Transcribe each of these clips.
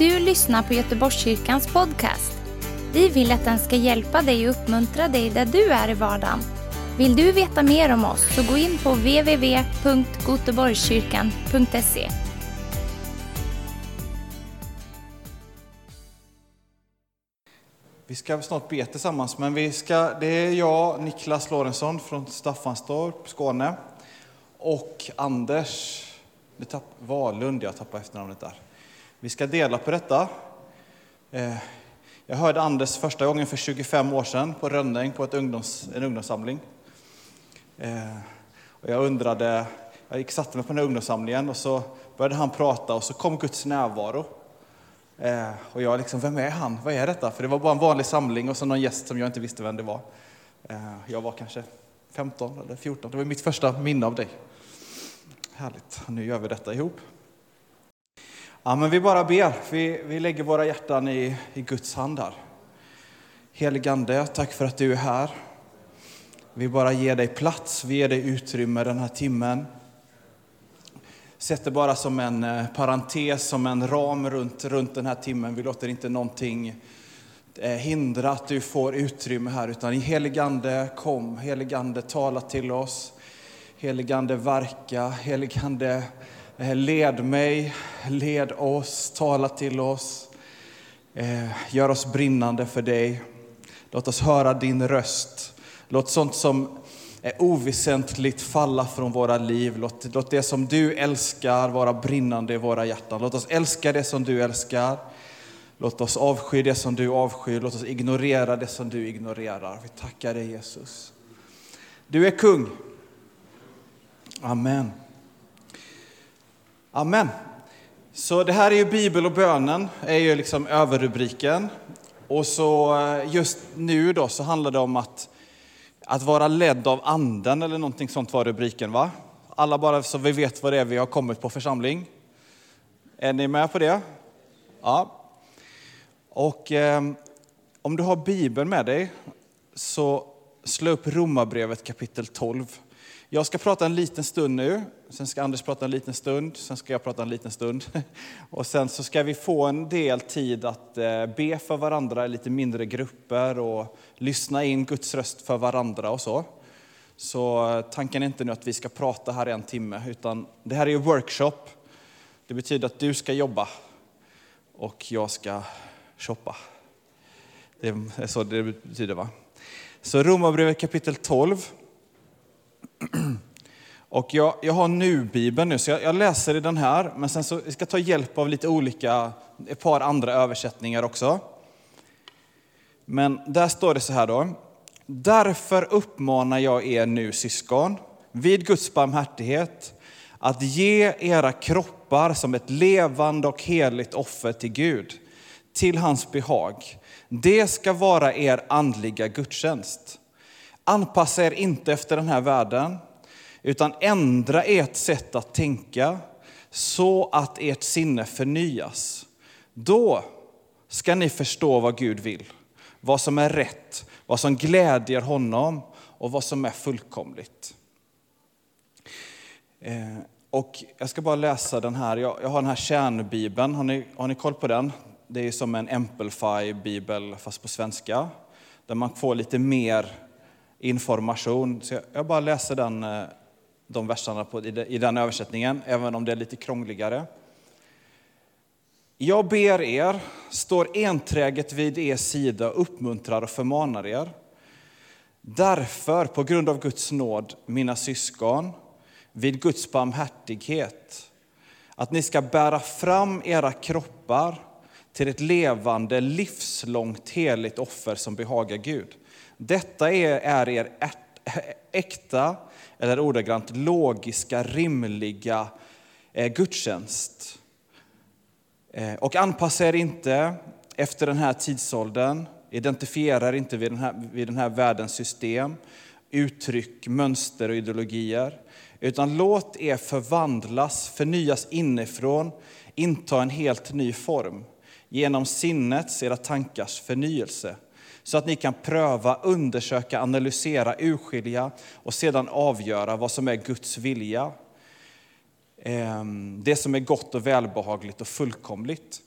du lyssnar på Göteborgskyrkans podcast. Vi vill att den ska hjälpa dig och uppmuntra dig där du är i vardagen. Vill du veta mer om oss så gå in på www.goteborgskyrkan.se. Vi ska snart be tillsammans, men vi ska, det är jag, Niklas Lorentzon från Staffanstorp, Skåne, och Anders Valund, Wahlund, jag tappade efternamnet där. Vi ska dela på detta. Eh, jag hörde Anders första gången för 25 år sedan på Rönnäng, på ett ungdoms, en ungdomssamling. Eh, och jag undrade, jag gick satte mig på den här ungdomssamlingen och så började han prata och så kom Guds närvaro. Eh, och jag liksom, vem är han? Vad är detta? För det var bara en vanlig samling och så någon gäst som jag inte visste vem det var. Jag var kanske 15 eller 14, det var mitt första minne av dig. Härligt, nu gör vi detta ihop. Ja, men vi bara ber, vi, vi lägger våra hjärtan i, i Guds hand här. Heligande, tack för att du är här. Vi bara ger dig plats, vi ger dig utrymme den här timmen. Sätter bara som en eh, parentes, som en ram runt, runt den här timmen. Vi låter inte någonting eh, hindra att du får utrymme här, utan heligande kom, heligande tala till oss. Heligande verka, heligande Eh, led mig, led oss, tala till oss. Eh, gör oss brinnande för dig. Låt oss höra din röst. Låt sånt som är oväsentligt falla från våra liv. Låt, låt det som du älskar vara brinnande i våra hjärtan. Låt oss älska det som du älskar. Låt oss avsky det som du avskyr. Låt oss ignorera det som du ignorerar. Vi tackar dig Jesus. Du är kung. Amen. Amen. Så det här är ju Bibel och bönen, är ju liksom överrubriken. Och så eh, just nu då så handlar det om att, att vara ledd av anden eller någonting sånt var rubriken va? Alla bara så vi vet vad det är vi har kommit på församling. Är ni med på det? Ja. Och eh, om du har Bibeln med dig så slå upp Romarbrevet kapitel 12. Jag ska prata en liten stund nu, sen ska Anders prata en liten stund, sen ska jag prata en liten stund. Och sen så ska vi få en del tid att eh, be för varandra i lite mindre grupper och lyssna in Guds röst för varandra och så. Så eh, tanken är inte nu att vi ska prata här i en timme, utan det här är ju workshop. Det betyder att du ska jobba och jag ska shoppa. Det är så det betyder va? Så Romarbrevet kapitel 12 och jag, jag har nu-bibeln nu, så jag, jag, läser i den här, men sen så jag ska ta hjälp av lite olika, ett par andra översättningar också. Men där står det så här då. Därför uppmanar jag er nu syskon, vid Guds barmhärtighet, att ge era kroppar som ett levande och heligt offer till Gud, till hans behag. Det ska vara er andliga gudstjänst. Anpassa er inte efter den här världen, utan ändra ert sätt att tänka så att ert sinne förnyas. Då ska ni förstå vad Gud vill, vad som är rätt, vad som glädjer honom och vad som är fullkomligt. Eh, och jag ska bara läsa den här, jag, har den här kärnbibeln, har ni, har ni koll på den? Det är som en Amplify-bibel fast på svenska, där man får lite mer information. Så jag bara läser den, eh, de verserna på, i den översättningen, även om det är lite krångligare. Jag ber er, står enträget vid er sida, uppmuntrar och förmanar er. Därför, på grund av Guds nåd, mina syskon, vid Guds barmhärtighet, att ni ska bära fram era kroppar till ett levande, livslångt heligt offer som behagar Gud. Detta är, är er äkta, eller ordagrant logiska, rimliga eh, gudstjänst. Eh, och anpassa er inte efter den här tidsåldern, identifiera er inte vid den här, vid den här världens system, uttryck, mönster och ideologier. Utan låt er förvandlas, förnyas inifrån, inta en helt ny form genom sinnets, era tankars förnyelse så att ni kan pröva, undersöka, analysera, urskilja och sedan avgöra vad som är Guds vilja. Ehm, det som är gott och välbehagligt och fullkomligt.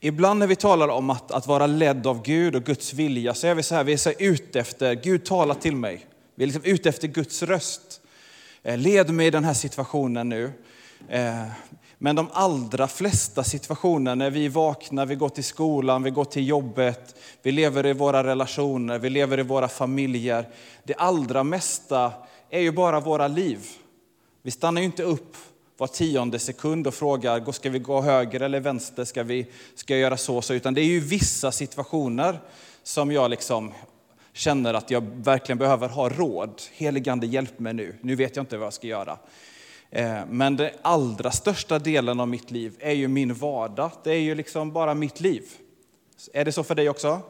Ibland när vi talar om att, att vara ledd av Gud och Guds vilja så är vi så här, vi är så här ute efter, Gud tala till mig. Vi är liksom ute efter Guds röst. Eh, led mig i den här situationen nu. Eh, men de allra flesta situationer när vi vaknar, vi går till skolan, vi går till jobbet, vi lever i våra relationer, vi lever i våra familjer. Det allra mesta är ju bara våra liv. Vi stannar ju inte upp var tionde sekund och frågar, ska vi gå höger eller vänster, ska, vi, ska jag göra så och så, utan det är ju vissa situationer som jag liksom känner att jag verkligen behöver ha råd. Heligande hjälp mig nu, nu vet jag inte vad jag ska göra. Eh, men den allra största delen av mitt liv är ju min vardag, det är ju liksom bara mitt liv. Är det så för dig också?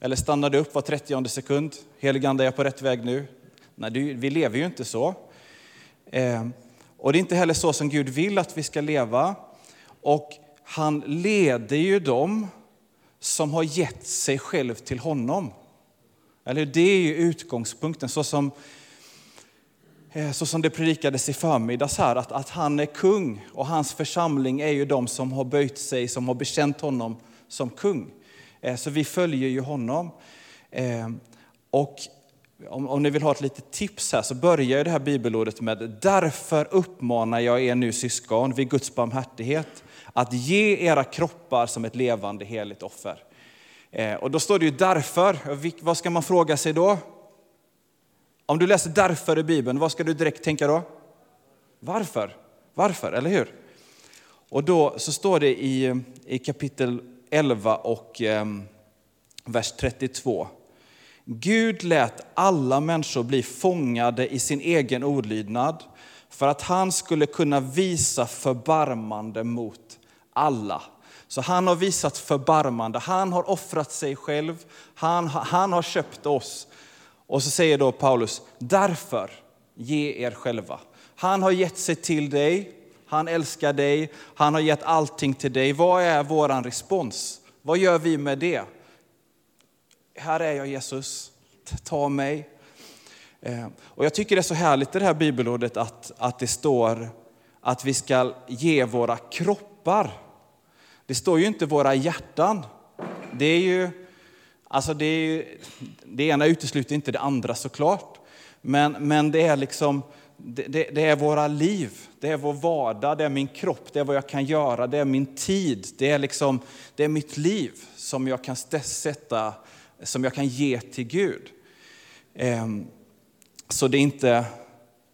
Eller stannar du upp var 30 sekund? Heligande, är jag på rätt väg nu? Nej, vi lever ju inte så. Eh, och det är inte heller så som Gud vill att vi ska leva. Och han leder ju dem som har gett sig själv till honom. Eller Det är ju utgångspunkten, så som, Eh, så som det predikades i förmiddags här, att, att han är kung och hans församling är ju de som har böjt sig, som har bekänt honom som kung. Eh, så vi följer ju honom. Eh, och om, om ni vill ha ett litet tips här så börjar det här bibelordet med Därför uppmanar jag er nu syskon vid Guds barmhärtighet att ge era kroppar som ett levande heligt offer. Och då står det ju därför. Vad ska man fråga sig då? Om du läser därför i Bibeln, vad ska du direkt tänka då? Varför? Varför, eller hur? Och då så står det i, i kapitel 11 och eh, vers 32. Gud lät alla människor bli fångade i sin egen olydnad för att han skulle kunna visa förbarmande mot alla. Så han har visat förbarmande, han har offrat sig själv, han, han har köpt oss. Och så säger då Paulus, därför ge er själva. Han har gett sig till dig, han älskar dig, han har gett allting till dig. Vad är vår respons? Vad gör vi med det? här är jag Jesus, ta mig. Eh, och jag tycker det är så härligt i det här bibelordet att, att det står att vi ska ge våra kroppar. Det står ju inte våra hjärtan. Det är ju, alltså det, är ju, det ena utesluter inte det andra såklart. Men, men det är liksom, det, det, det, är våra liv, det är vår vardag, det är min kropp, det är vad jag kan göra, det är min tid, det är, liksom, det är mitt liv som jag kan sätta som jag kan ge till Gud. Ehm, så det är inte,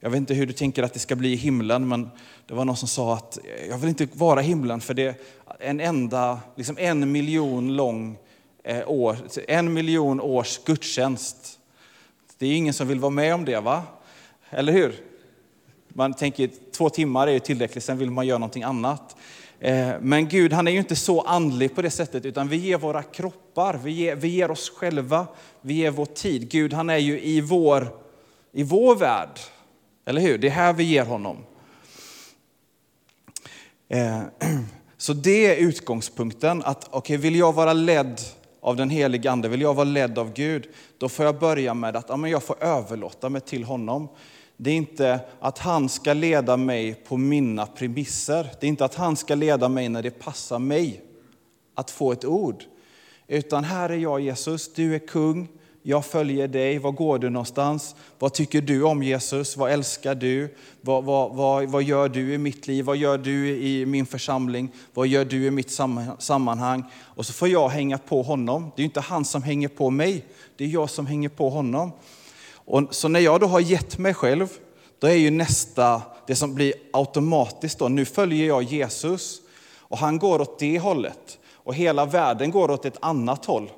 jag vet inte hur du tänker att det ska bli i himlen, men det var någon som sa att jag vill inte vara i himlen för det är en enda, liksom en miljon lång Eh, år, en miljon års gudstjänst. Det är ingen som vill vara med om det, va? Eller hur? Man tänker två timmar är ju tillräckligt, sen vill man göra någonting annat. Eh, men Gud han är ju inte så andlig på det sättet, utan vi ger våra kroppar, vi ger, vi ger oss själva, vi ger vår tid. Gud han är ju i vår, i vår värld, eller hur? Det är här vi ger honom. Eh, så det är utgångspunkten, att okay, vill jag vara ledd av den helige Ande, vill jag vara ledd av Gud, då får jag börja med att ja, jag får överlåta mig till honom. Det är inte att han ska leda mig på mina premisser. Det är inte att han ska leda mig när det passar mig att få ett ord. Utan här är jag Jesus, du är kung, jag följer dig. Var går du någonstans? Vad tycker du om Jesus? Vad älskar du? Vad, vad, vad, vad gör du i mitt liv? Vad gör du i min församling? Vad gör du i mitt sammanhang? Och så får jag hänga på honom. Det är inte han som hänger på mig, det är jag som hänger på honom. Och så när jag då har gett mig själv, då är ju nästa, det som blir automatiskt då, nu följer jag Jesus och han går åt det hållet och hela världen går åt ett annat håll.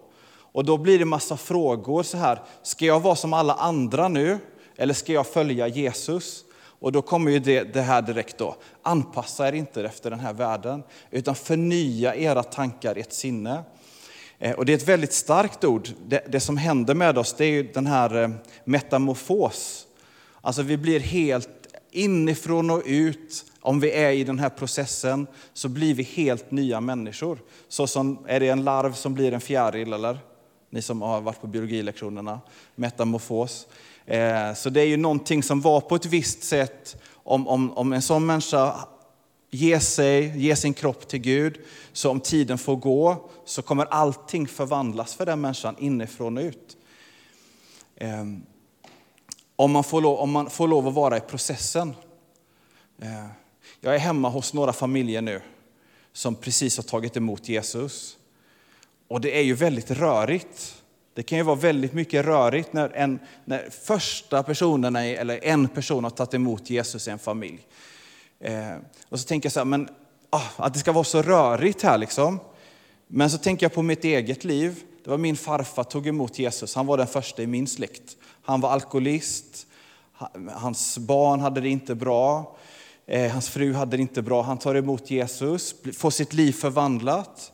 Och då blir det massa frågor så här, ska jag vara som alla andra nu eller ska jag följa Jesus? Och då kommer ju det, det här direkt då, anpassa er inte efter den här världen utan förnya era tankar, ert sinne. Eh, och det är ett väldigt starkt ord. Det, det, som händer med oss det är den här eh, metamorfos. Alltså vi blir helt inifrån och ut. Om vi är i den här processen så blir vi helt nya människor. Så som, är det en larv som blir en fjäril eller? Ni som har varit på biologilektionerna. Metamorfos. Eh, så det är ju någonting som var på ett visst sätt. Om, om, om en sån människa ger sig, ger sin kropp till Gud. Så om tiden får gå så kommer allting förvandlas för den människan inifrån och ut. Ehm, om man får lov, om man får lov att vara i processen. Eh, jag är hemma hos några familjer nu som precis har tagit emot Jesus. Och det är ju väldigt rörigt. Det kan ju vara väldigt mycket rörigt när, en, när första personen, eller en person har tagit emot Jesus i en familj. Eh, och så tänker jag så här, men ah, att det ska vara så rörigt här liksom. Men så tänker jag på mitt eget liv. Det var min farfar tog emot Jesus. Han var den första i min släkt. Han var alkoholist. Hans barn hade det inte bra. Eh, hans fru hade det inte bra. Han tar emot Jesus, får sitt liv förvandlat.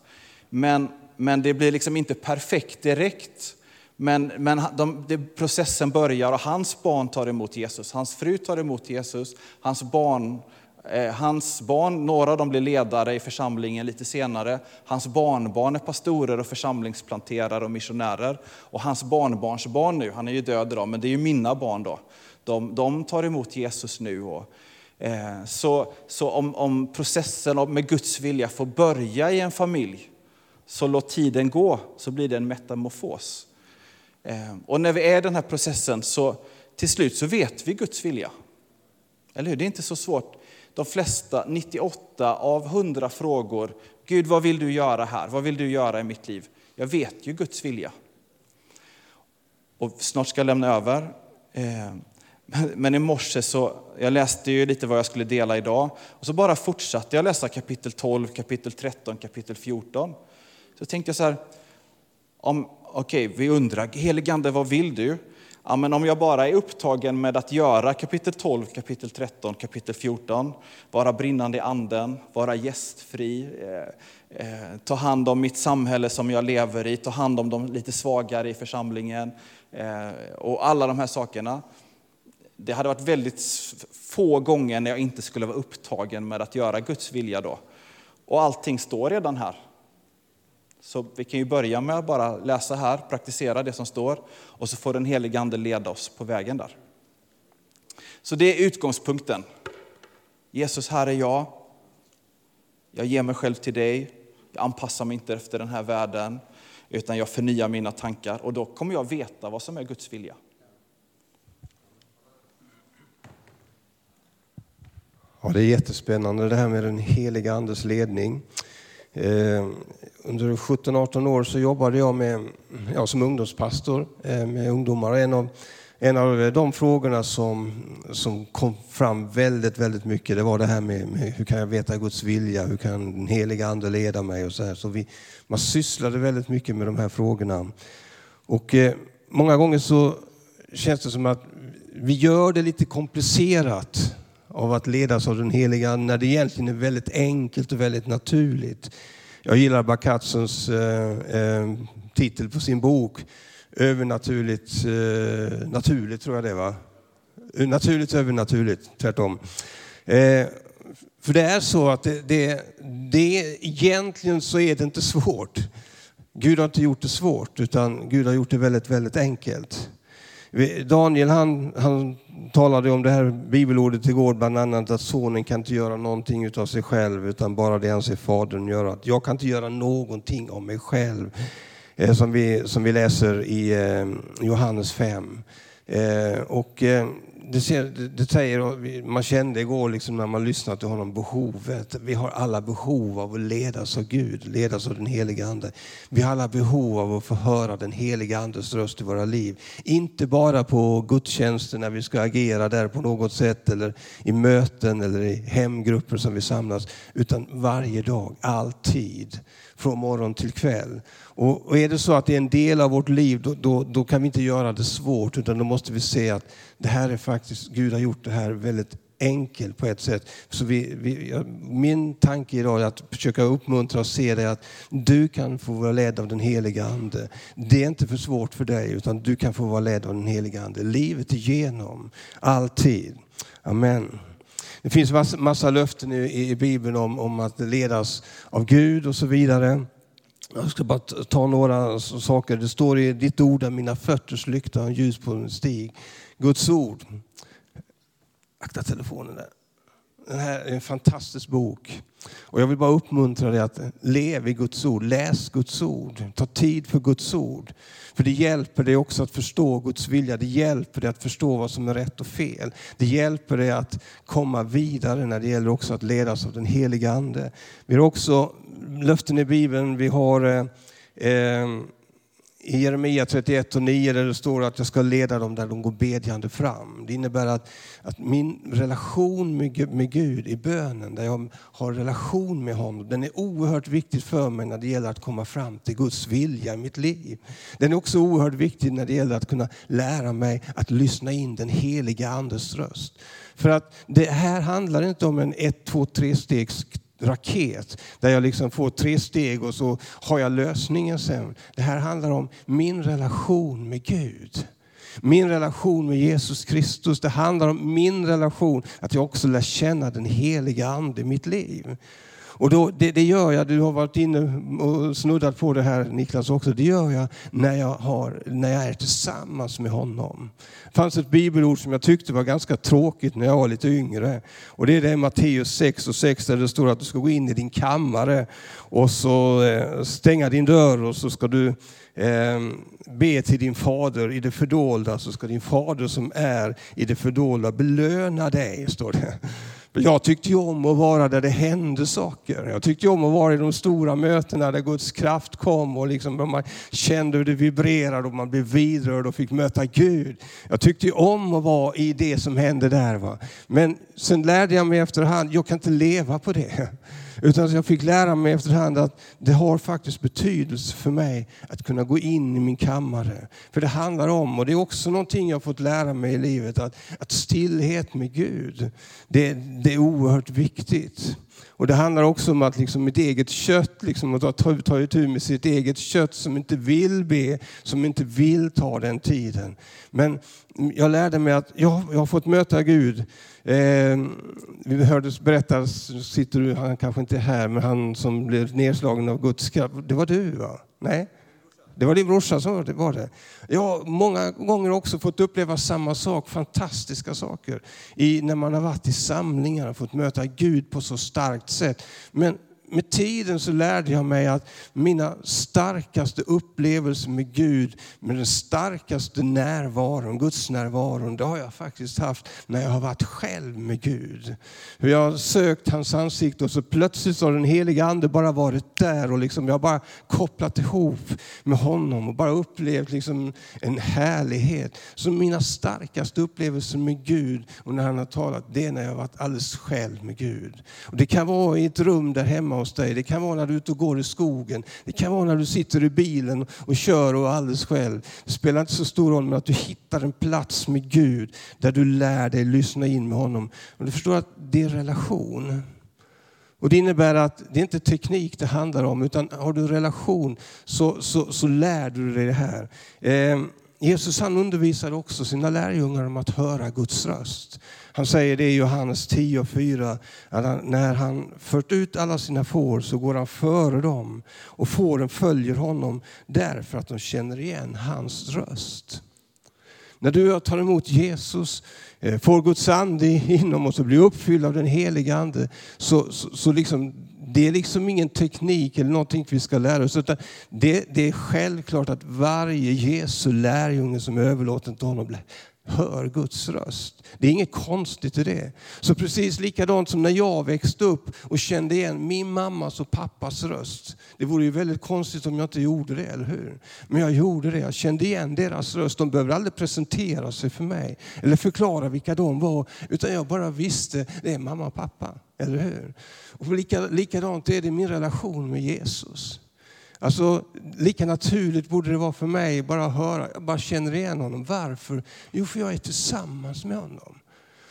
Men, men det blir liksom inte perfekt direkt. Men, men de, de, processen börjar och hans barn tar emot Jesus. Hans fru tar emot Jesus. Hans barn Eh, hans barn, några av dem blir ledare i församlingen lite senare. Hans barnbarn är pastorer och församlingsplanterare och missionärer. Och hans barnbarns barn nu, han är ju död idag, men det är ju mina barn då. De, de tar emot Jesus nu. Och, eh, så så om, om processen med Guds vilja får börja i en familj, så låt tiden gå, så blir det en metamorfos. Ehm, och när vi är i den här processen, så till slut så vet vi Guds vilja. Eller hur? Det är inte så svårt de flesta, 98 av 100 frågor, Gud vad vill du göra här? Vad vill du göra i mitt liv? Jag vet ju Guds vilja. Och snart ska jag lämna över. Ehm, men i morse så, jag läste ju lite vad jag skulle dela idag. Och så bara fortsatte jag läsa kapitel 12, kapitel 13, kapitel 14. Så tänkte jag så här, okej, okay, vi undrar, heligande vad vill du? Ja, men om jag bara är upptagen med att göra kapitel 12, kapitel 13, kapitel 14, vara brinnande i anden, vara gästfri, eh, eh, ta hand om mitt samhälle som jag lever i, ta hand om de lite svagare i församlingen eh, och alla de här sakerna. Det hade varit väldigt få gånger när jag inte skulle vara upptagen med att göra Guds vilja då. Och allting står redan här. Så vi kan ju börja med att bara läsa här, praktisera det som står och så får den helige Ande leda oss på vägen där. Så det är utgångspunkten. Jesus, här är jag. Jag ger mig själv till dig. Jag anpassar mig inte efter den här världen, utan jag förnyar mina tankar och då kommer jag veta vad som är Guds vilja. Ja, det är jättespännande det här med den heliga Andes ledning. Eh, under 17-18 år så jobbade jag med, ja, som ungdomspastor eh, med ungdomar. En av, en av de frågorna som, som kom fram väldigt, väldigt mycket det var det här med, med hur kan jag veta Guds vilja? Hur kan den heliga Ande leda mig? Och så här. Så vi, man sysslade väldigt mycket med de här frågorna. Och eh, många gånger så känns det som att vi gör det lite komplicerat av att ledas av den heliga Ande när det egentligen är väldigt enkelt och väldigt naturligt. Jag gillar Bakatsons eh, eh, titel på sin bok, Övernaturligt eh, naturligt, tror jag det var. Eh, naturligt övernaturligt, tvärtom. Eh, för det är så att det, det, det, egentligen så är det inte svårt. Gud har inte gjort det svårt, utan Gud har gjort det väldigt, väldigt enkelt. Daniel han, han talade om det här bibelordet igår, bland annat att sonen kan inte göra någonting utav sig själv utan bara det han ser fadern göra. Jag kan inte göra någonting av mig själv. Eh, som, vi, som vi läser i eh, Johannes 5. Eh, och eh, det, ser, det säger, man kände igår liksom när man lyssnade till honom behovet. Vi har alla behov av att ledas av Gud, ledas av den heliga Ande. Vi har alla behov av att få höra den heliga Andes röst i våra liv. Inte bara på gudstjänster när vi ska agera där på något sätt eller i möten eller i hemgrupper som vi samlas. Utan varje dag, alltid, från morgon till kväll. Och, är det så att det är en del av vårt liv, då, då, då, kan vi inte göra det svårt, utan då måste vi se att det här är faktiskt, Gud har gjort det här väldigt enkelt på ett sätt. Så vi, vi, min tanke idag är att försöka uppmuntra och se dig att du kan få vara ledd av den heliga Ande. Det är inte för svårt för dig, utan du kan få vara ledd av den heliga Ande. Livet igenom, alltid. Amen. Det finns massa, massa löften i, i Bibeln om, om att ledas av Gud och så vidare. Jag ska bara ta några saker. Det står i ditt ord är mina fötters lykta och ljus på en stig. Guds ord. Akta telefonen där. Den här är en fantastisk bok. Och jag vill bara uppmuntra dig att leva i Guds ord. Läs Guds ord. Ta tid för Guds ord. För det hjälper dig också att förstå Guds vilja. Det hjälper dig att förstå vad som är rätt och fel. Det hjälper dig att komma vidare när det gäller också att ledas av den heliga Ande. Vi har också löften i Bibeln. Vi har eh, eh i Jeremia 31 och 9 där det står att jag ska leda dem där de går bedjande fram. Det innebär att, att min relation med, med Gud i bönen, där jag har relation med honom, den är oerhört viktig för mig när det gäller att komma fram till Guds vilja i mitt liv. Den är också oerhört viktig när det gäller att kunna lära mig att lyssna in den heliga Andes röst. För att det här handlar inte om en 1, 2, 3 stegs raket där jag liksom får tre steg och så har jag lösningen sen. Det här handlar om min relation med Gud. Min relation med Jesus Kristus. Det handlar om min relation, att jag också lär känna den heliga Ande i mitt liv. Och då, det, det, gör jag, du har varit inne och snuddat på det här Niklas också. Det gör jag när jag, har, när jag är tillsammans med honom. Det fanns ett bibelord som jag tyckte var ganska tråkigt när jag var lite yngre. Och det är det Matteus 6 och 6 där det står att du ska gå in i din kammare och så eh, stänga din dörr och så ska du ehm, be till din fader i det fördolda så ska din fader som är i det fördolda belöna dig, står det. Jag tyckte ju om att vara där det hände saker. Jag tyckte om att vara i de stora mötena där Guds kraft kom och liksom man kände hur det vibrerade och man blev vidrörd och fick möta Gud. Jag tyckte ju om att vara i det som hände där. Va? Men sen lärde jag mig efterhand, jag kan inte leva på det. Utan jag fick lära mig efterhand att det har faktiskt betydelse för mig att kunna gå in i min kammare. För det handlar om, och det är också någonting jag fått lära mig i livet, att, att stillhet med Gud, det, det är oerhört viktigt. Och Det handlar också om att liksom mitt eget kött, liksom att ta, ta itu med sitt eget kött som inte vill be, som inte vill ta den tiden. Men jag lärde mig att jag, jag har fått möta Gud Eh, vi hördes berättas, sitter du, han kanske inte är här, men han som blev nedslagen av Guds kraft. Det var du va? Nej? Det var din brorsa som var det. Jag har många gånger också fått uppleva samma sak, fantastiska saker. I, när man har varit i samlingar och fått möta Gud på så starkt sätt. Men med tiden så lärde jag mig att mina starkaste upplevelser med Gud, med den starkaste närvaron, Guds närvaron, det har jag faktiskt haft när jag har varit själv med Gud. Hur jag har sökt hans ansikte och så plötsligt har den heliga ande bara varit där och liksom jag har bara kopplat ihop med honom och bara upplevt liksom en härlighet. Så mina starkaste upplevelser med Gud och när han har talat, det är när jag har varit alldeles själv med Gud. Och det kan vara i ett rum där hemma hos dig. Det kan vara när du är ute och går i skogen. Det kan vara när du sitter i bilen och kör och är alldeles själv. Det spelar inte så stor roll, men att du hittar en plats med Gud där du lär dig lyssna in med honom. Och du förstår att det är relation. Och Det innebär att det är inte teknik det handlar om, utan har du relation så, så, så lär du dig det här. Eh, Jesus han undervisade också sina lärjungar om att höra Guds röst. Han säger det i Johannes 10 och 4, att han, när han fört ut alla sina får så går han före dem och fåren följer honom därför att de känner igen hans röst. När du tar emot Jesus, eh, får Guds ande inom oss och blir uppfylld av den heliga ande, så, så, så liksom, det är liksom ingen teknik eller någonting vi ska lära oss. Utan det, det är självklart att varje Jesu lärjunge som är överlåten till honom hör Guds röst. Det är inget konstigt i det. Så precis likadant som när jag växte upp och kände igen min mammas och pappas röst. Det vore ju väldigt konstigt om jag inte gjorde det, eller hur? Men jag gjorde det. Jag kände igen deras röst. De behövde aldrig presentera sig för mig eller förklara vilka de var. Utan jag bara visste, det är mamma och pappa. Eller hur? Och lika, likadant är det i min relation med Jesus. Alltså, lika naturligt borde det vara för mig bara att höra, jag bara känner igen honom. Varför? Jo, för jag är tillsammans med honom.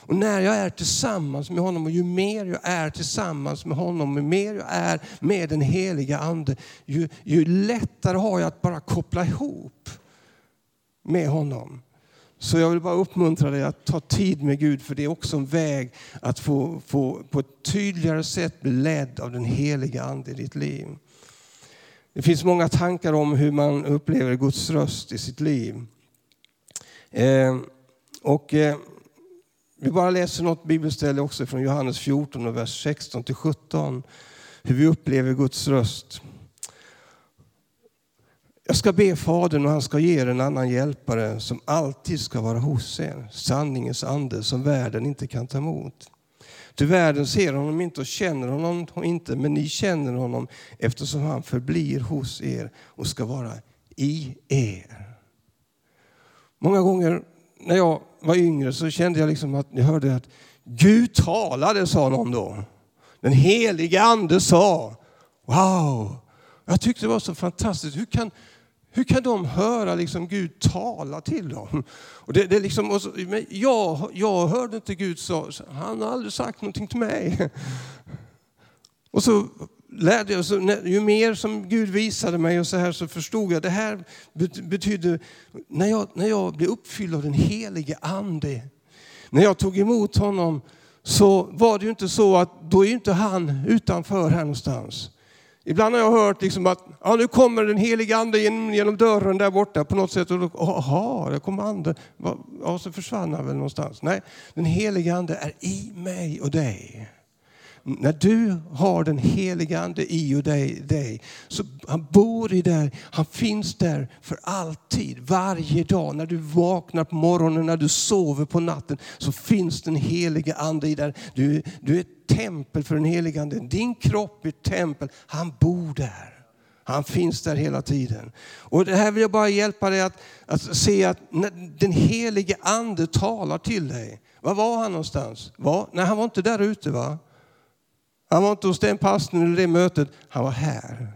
Och när jag är tillsammans med honom och ju mer jag är tillsammans med honom, ju mer jag är med den heliga Ande, ju, ju lättare har jag att bara koppla ihop med honom. Så jag vill bara uppmuntra dig att ta tid med Gud, för det är också en väg att få, få på ett tydligare sätt bli ledd av den heliga Ande i ditt liv. Det finns många tankar om hur man upplever Guds röst i sitt liv. Eh, och eh, vi bara läser något bibelställe också från Johannes 14 och vers 16 till 17. Hur vi upplever Guds röst. Jag ska be Fadern och han ska ge er en annan hjälpare som alltid ska vara hos er. Sanningens ande som världen inte kan ta emot. Ty världen ser honom inte och känner honom inte, men ni känner honom eftersom han förblir hos er och ska vara i er. Många gånger när jag var yngre så kände jag liksom att jag hörde att Gud talade, sa någon då. Den helige ande sa. Wow! Jag tyckte det var så fantastiskt. Hur kan, hur kan de höra liksom Gud tala till dem? Och det, det liksom, och så, jag, jag hörde inte Gud så, han har aldrig sagt någonting till mig. Och så lärde jag, så, ju mer som Gud visade mig och så här så förstod jag det här betydde, när jag, när jag blev uppfylld av den helige ande, när jag tog emot honom så var det ju inte så att då är inte han utanför här någonstans. Ibland har jag hört liksom att ja, nu kommer den heliga ande genom, genom dörren där borta på något sätt. Och då, aha, det kom anden. Ja, så försvann han väl någonstans. Nej, den heliga ande är i mig och dig. När du har den heliga Ande i och dig, dig, så han bor i dig, han finns där för alltid, varje dag. När du vaknar på morgonen, när du sover på natten, så finns den heliga Ande i dig. Du, du är ett tempel för den heliga Ande. Din kropp är ett tempel, han bor där. Han finns där hela tiden. Och det här vill jag bara hjälpa dig att, att se att den helige Ande talar till dig. Var var han någonstans? Var? Nej, han var inte där ute va? Han var inte hos den pastorn eller det mötet, han var här.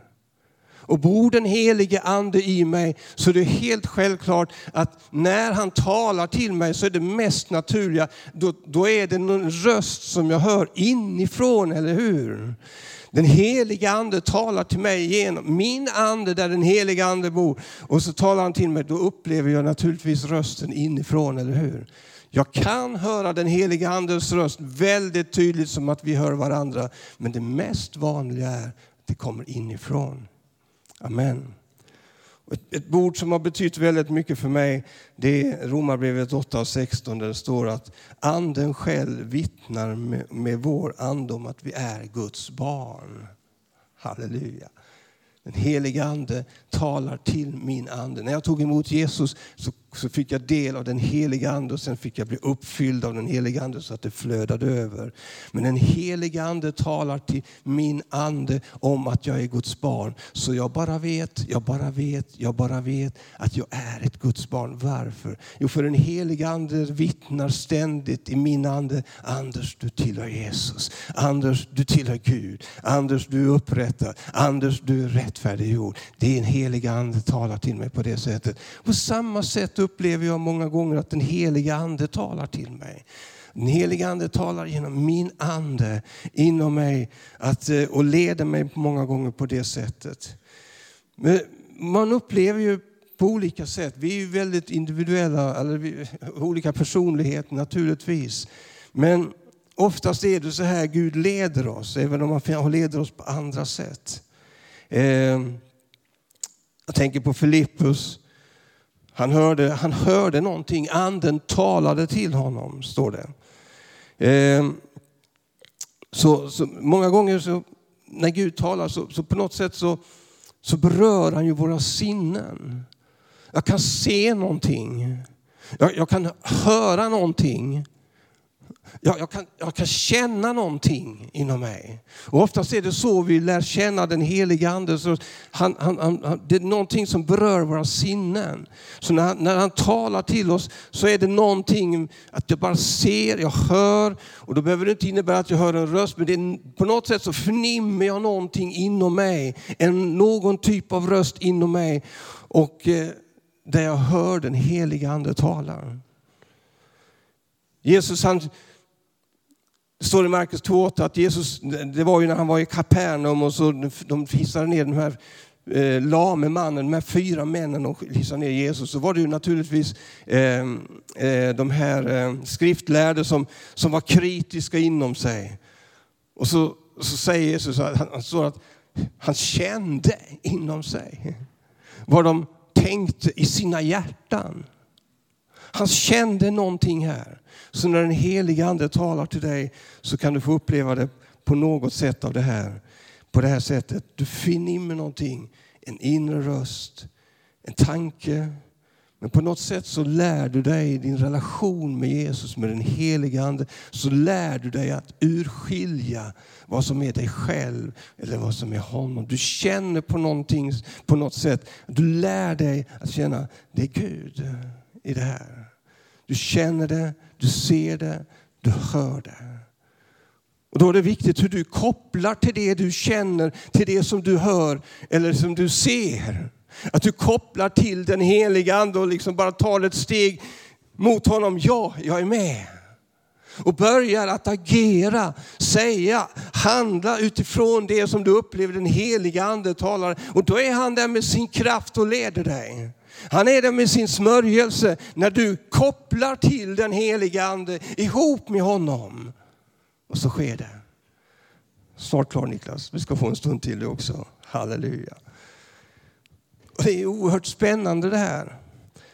Och bor den helige ande i mig så är det helt självklart att när han talar till mig så är det mest naturliga, då, då är det en röst som jag hör inifrån, eller hur? Den helige ande talar till mig genom min ande där den helige ande bor. Och så talar han till mig, då upplever jag naturligtvis rösten inifrån, eller hur? Jag kan höra den heliga Andens röst väldigt tydligt som att vi hör varandra. Men det mest vanliga är att det kommer inifrån. Amen. Ett ord som har betytt väldigt mycket för mig det är Romarbrevet 8 och 16 där det står att anden själv vittnar med, med vår ande om att vi är Guds barn. Halleluja. Den heliga ande talar till min ande. När jag tog emot Jesus så så fick jag del av den heliga ande och sen fick jag bli uppfylld av den heliga ande så att det flödade över. Men den heliga ande talar till min ande om att jag är Guds barn. Så jag bara vet, jag bara vet, jag bara vet att jag är ett Guds barn. Varför? Jo, för den heliga ande vittnar ständigt i min ande. Anders, du tillhör Jesus. Anders, du tillhör Gud. Anders, du är upprättad. Anders, du är rättfärdiggjord. Det är en helig ande talar till mig på det sättet. På samma sätt upplever jag många gånger att den heliga ande talar till mig. Den heliga ande talar genom min ande inom mig att, eh, och leder mig många gånger på det sättet. Men man upplever ju på olika sätt. Vi är ju väldigt individuella, eller vi, olika personligheter naturligtvis. Men oftast är det så här Gud leder oss, även om han leder oss på andra sätt. Eh, jag tänker på Filippus han hörde, han hörde någonting, anden talade till honom, står det. Eh, så, så, många gånger så, när Gud talar så, så på något sätt så, så berör han ju våra sinnen. Jag kan se någonting. Jag, jag kan höra någonting jag, jag, kan, jag kan känna någonting inom mig. Och oftast är det så vi lär känna den helige Ande. Så han, han, han, det är någonting som berör våra sinnen. Så när, när han talar till oss så är det någonting att jag bara ser, jag hör. Och då behöver det inte innebära att jag hör en röst, men det är, på något sätt så förnimmer jag någonting inom mig. En, någon typ av röst inom mig. Och eh, där jag hör den helige Ande tala. Jesus han det står i Markus 2.8 att Jesus, det var ju när han var i Kapernaum och så de hissade ner den här eh, lame mannen, de här fyra männen och hissade ner Jesus. Så var det ju naturligtvis eh, eh, de här eh, skriftlärde som, som var kritiska inom sig. Och så, så säger Jesus att han, han, att han kände inom sig vad de tänkte i sina hjärtan. Han kände någonting här. Så när den helige ande talar till dig så kan du få uppleva det på något sätt av det här. På det här sättet. Du finner in med någonting. En inre röst, en tanke. Men på något sätt så lär du dig i din relation med Jesus, med den helige Ande, så lär du dig att urskilja vad som är dig själv eller vad som är honom. Du känner på någonting på något sätt. Du lär dig att känna, det är Gud i det här. Du känner det, du ser det, du hör det. Och då är det viktigt hur du kopplar till det du känner, till det som du hör eller som du ser. Att du kopplar till den heliga Ande och liksom bara tar ett steg mot honom. Ja, jag är med. Och börjar att agera, säga, handla utifrån det som du upplever den heliga Ande talar. Och då är han där med sin kraft och leder dig. Han är där med sin smörjelse när du kopplar till den heliga Ande ihop med honom. Och så sker det. Snart klar Niklas, vi ska få en stund till det också. Halleluja. Och det är oerhört spännande det här.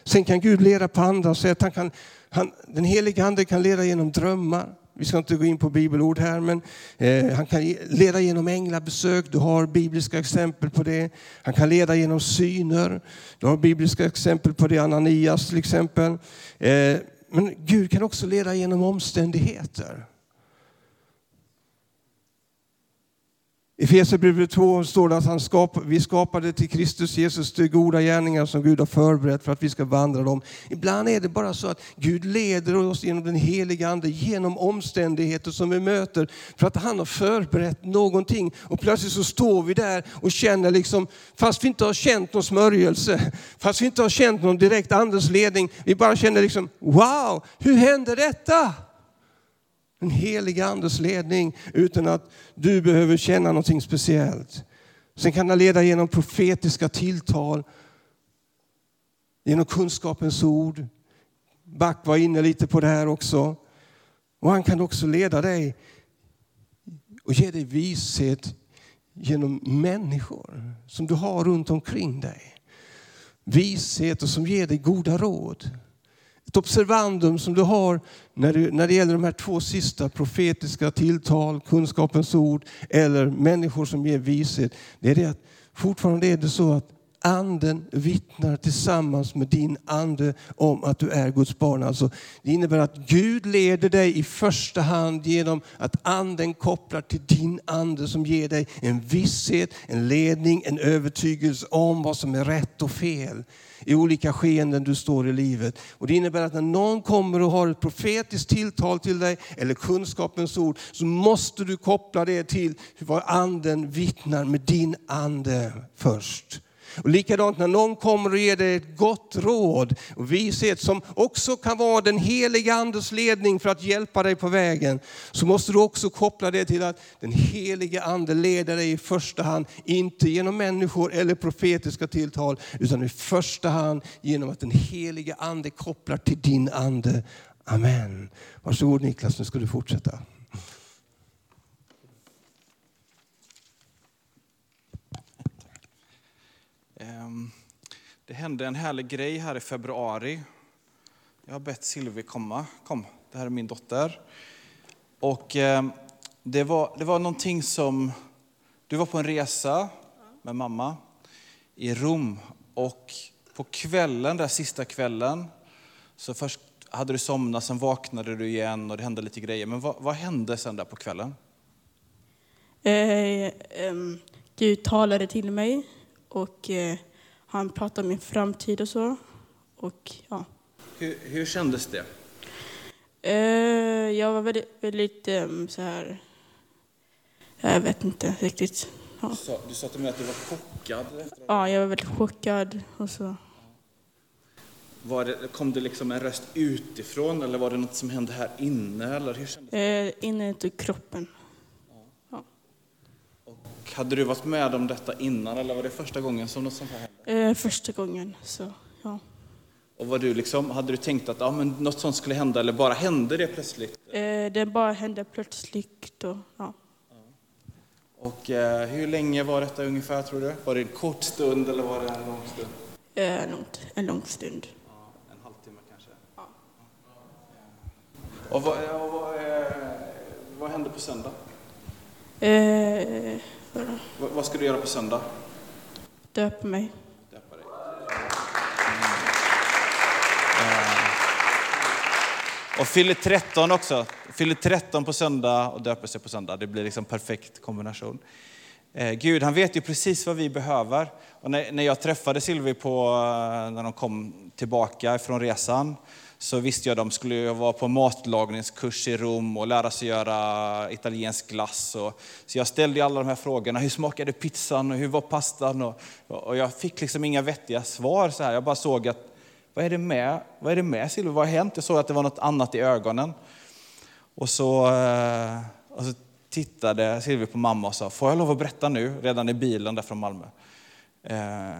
Sen kan Gud leda på andra sätt. Han kan, han, den heliga Ande kan leda genom drömmar. Vi ska inte gå in på bibelord här, men eh, han kan leda genom änglabesök. Du har bibliska exempel på det. Han kan leda genom syner. Du har bibliska exempel på det, Ananias till exempel. Eh, men Gud kan också leda genom omständigheter. I Efesierbrevet 2 står det att han skap, vi skapade till Kristus Jesus de goda gärningar som Gud har förberett för att vi ska vandra dem. Ibland är det bara så att Gud leder oss genom den heliga Ande, genom omständigheter som vi möter, för att han har förberett någonting. Och plötsligt så står vi där och känner, liksom, fast vi inte har känt någon smörjelse, fast vi inte har känt någon direkt Andens ledning, vi bara känner liksom, wow, hur hände detta? Den heliga Andes ledning utan att du behöver känna någonting speciellt. Sen kan den leda genom profetiska tilltal, genom kunskapens ord. Back var inne lite på det här också. Och han kan också leda dig och ge dig vishet genom människor som du har runt omkring dig. Vishet och som ger dig goda råd. Ett observandum som du har när, du, när det gäller de här två sista profetiska tilltal, kunskapens ord eller människor som ger vishet. Det är det att fortfarande är det så att anden vittnar tillsammans med din ande om att du är Guds barn. Alltså, det innebär att Gud leder dig i första hand genom att anden kopplar till din ande som ger dig en visshet, en ledning, en övertygelse om vad som är rätt och fel i olika skeenden du står i livet. Och Det innebär att när någon kommer och har ett profetiskt tilltal till dig eller kunskapens ord så måste du koppla det till vad anden vittnar med din ande först. Och likadant när någon kommer och ger dig ett gott råd och vishet som också kan vara den heliga Andes ledning för att hjälpa dig på vägen. Så måste du också koppla det till att den heliga Ande leder dig i första hand, inte genom människor eller profetiska tilltal, utan i första hand genom att den heliga Ande kopplar till din ande. Amen. Varsågod Niklas, nu ska du fortsätta. Det hände en härlig grej här i februari. Jag har bett Silvi komma. Kom, det här är min dotter. Och eh, det var, det var någonting som... Du var på en resa med mamma i Rom. Och på kvällen, den sista kvällen, så först hade du somnat, sen vaknade du igen och det hände lite grejer. Men vad, vad hände sen där på kvällen? Eh, eh, Gud talade till mig och eh, han pratade om min framtid och så. Och, ja. Hur, hur kändes det? Eh, jag var väldigt, väldigt eh, så här... Jag vet inte riktigt. Ja. Du, sa, du sa till mig att du var chockad. Ja, jag var väldigt chockad. Och så. Var det, kom det liksom en röst utifrån eller var det något som hände här inne? Eller hur kändes det? Eh, inuti kroppen. Och hade du varit med om detta innan eller var det första gången som något sånt här? Eh, första gången. Så, ja. Och var du liksom, hade du tänkt att ja, men något sånt skulle hända eller bara hände det plötsligt? Eh, det bara hände plötsligt. Och, ja. Och eh, hur länge var detta ungefär tror du? Var det en kort stund eller var det en lång stund? Eh, långt, en lång stund. Ja, en halvtimme kanske? Ja. Och vad, och vad, eh, vad händer på söndag? Eh, Vad, vad ska du göra på söndag? döpa mig. Och fyller 13 också. Fyller 13 på söndag och döper sig på söndag. Det blir liksom perfekt kombination. Eh, Gud, han vet ju precis vad vi behöver. Och när, när jag träffade Silvi på, eh, när de kom tillbaka från resan, så visste jag att de skulle vara på matlagningskurs i Rom och lära sig göra italiensk glass. Och, så jag ställde alla de här frågorna. Hur smakade pizzan och hur var pastan? Och, och jag fick liksom inga vettiga svar. Så här. Jag bara såg att, vad är det med, vad är det med Silvi? Vad har hänt? Jag såg att det var något annat i ögonen. Och så, eh, och så tittade Silver på mamma och sa, får jag lov att berätta nu? Redan i bilen där från Malmö. Eh,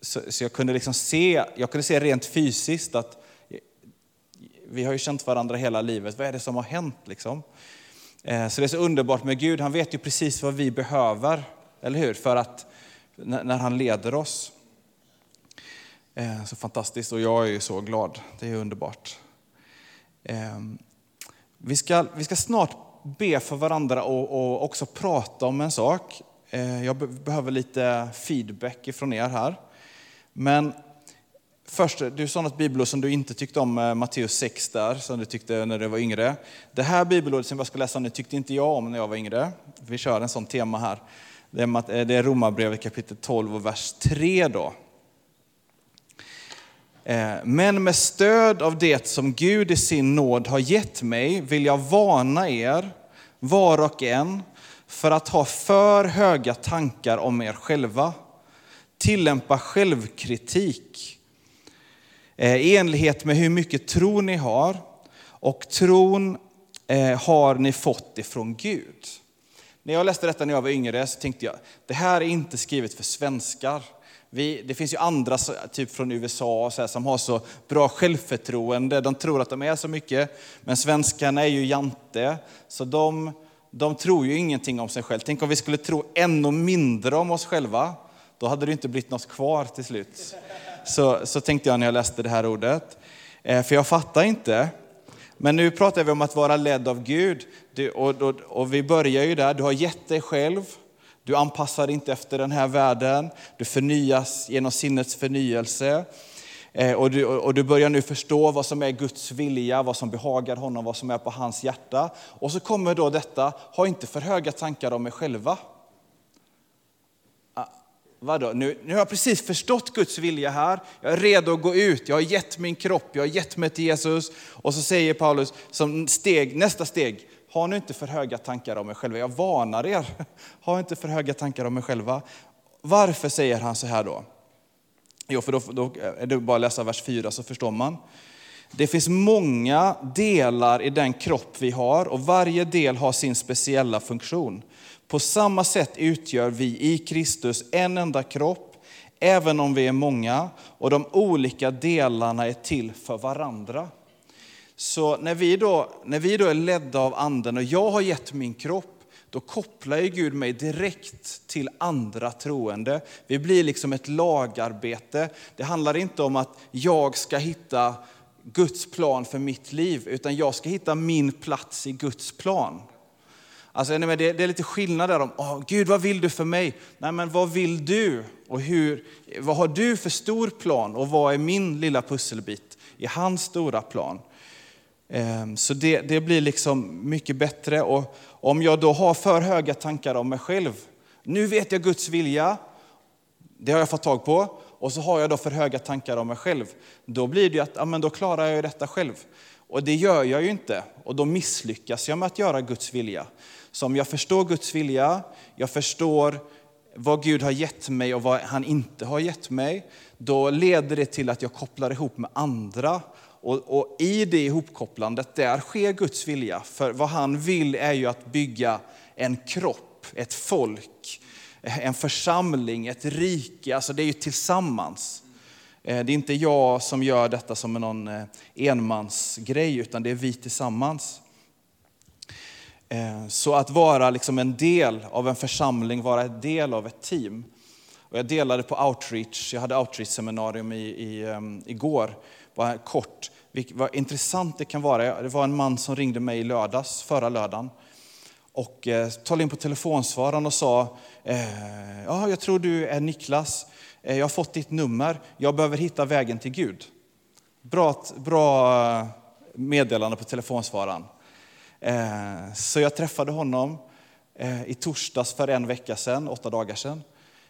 så, så jag kunde liksom se, jag kunde se rent fysiskt att vi har ju känt varandra hela livet. Vad är det som har hänt? Liksom? Eh, så det är så underbart med Gud. Han vet ju precis vad vi behöver, eller hur? För att när han leder oss. Eh, så fantastiskt och jag är ju så glad. Det är underbart. Ehm, vi ska, vi ska snart be för varandra och, och också prata om en sak. Eh, jag behöver lite feedback ifrån er här. Men först, du sa något bibelord som du inte tyckte om, eh, Matteus 6 där, som du tyckte när du var yngre. Det här bibelordet som jag ska läsa nu tyckte inte jag om när jag var yngre. Vi kör en sån tema här. Det är, det är Romarbrevet kapitel 12 och vers 3 då. Eh, men med stöd av det som Gud i sin nåd har gett mig vill jag varna er, var och en, för att ha för höga tankar om er själva. Tillämpa självkritik eh, i enlighet med hur mycket tro ni har. Och tron eh, har ni fått ifrån Gud. När jag läste detta när jag var yngre så tänkte jag, det här är inte skrivet för svenskar. Vi, det finns ju andra, typ från USA, så här, som har så bra självförtroende. De tror att de är så mycket. Men svenskarna är ju jante, så de, de tror ju ingenting om sig själva. Tänk om vi skulle tro ännu mindre om oss själva. Då hade det inte blivit något kvar till slut. Så, så tänkte jag när jag läste det här ordet. Eh, för jag fattar inte. Men nu pratar vi om att vara ledd av Gud. Du, och, och, och vi börjar ju där, du har gett dig själv. Du anpassar dig inte efter den här världen. Du förnyas genom sinnets förnyelse. Eh, och du, och du börjar nu förstå vad som är Guds vilja, vad som behagar honom, vad som är på hans hjärta. Och så kommer då detta, ha inte för höga tankar om er själva. Ah, vadå? Nu, nu har jag precis förstått Guds vilja här. Jag är redo att gå ut. Jag har gett min kropp, jag har gett mig till Jesus. Och så säger Paulus som steg, nästa steg, ha nu inte för höga tankar om er själva. Jag varnar er. Ha inte för höga tankar om er själva. Varför säger han så här då? Jo, för då, då är det bara att läsa vers 4 så förstår man. Det finns många delar i den kropp vi har och varje del har sin speciella funktion. På samma sätt utgör vi i Kristus en enda kropp, även om vi är många, och de olika delarna är till för varandra. Så när vi, då, när vi då är ledda av anden och jag har gett min kropp, då kopplar ju Gud mig direkt till andra troende. Vi blir liksom ett lagarbete. Det handlar inte om att jag ska hitta Guds plan för mitt liv, utan jag ska hitta min plats i Guds plan. Alltså, det, det är lite skillnad där om, oh, Gud vad vill du för mig? Nej men vad vill du? Och hur, vad har du för stor plan? Och vad är min lilla pusselbit i hans stora plan? Ehm, så det, det blir liksom mycket bättre. Och om jag då har för höga tankar om mig själv, nu vet jag Guds vilja, det har jag fått tag på, och så har jag då för höga tankar om mig själv, då blir det ju att ja, men då klarar jag detta själv. Och det gör jag ju inte, och då misslyckas jag med att göra Guds vilja. Så om jag förstår Guds vilja, jag förstår vad Gud har gett mig och vad han inte har gett mig, då leder det till att jag kopplar ihop med andra. Och, och i det ihopkopplandet, där sker Guds vilja. För vad han vill är ju att bygga en kropp, ett folk, en församling, ett rike. Alltså det är ju tillsammans. Eh, det är inte jag som gör detta som en någon eh, enmansgrej, utan det är vi tillsammans. Eh, så att vara liksom en del av en församling, vara en del av ett team. Och jag delade på outreach, jag hade outreach-seminarium i, i, um, igår, bara kort vad intressant det kan vara. Det var en man som ringde mig i lördags, förra lördagen och eh, talade in på telefonsvararen och sa, eh, ja, jag tror du är Niklas, eh, jag har fått ditt nummer, jag behöver hitta vägen till Gud. Bra, bra eh, meddelande på telefonsvararen. Eh, så jag träffade honom eh, i torsdags för en vecka sedan, åtta dagar sedan.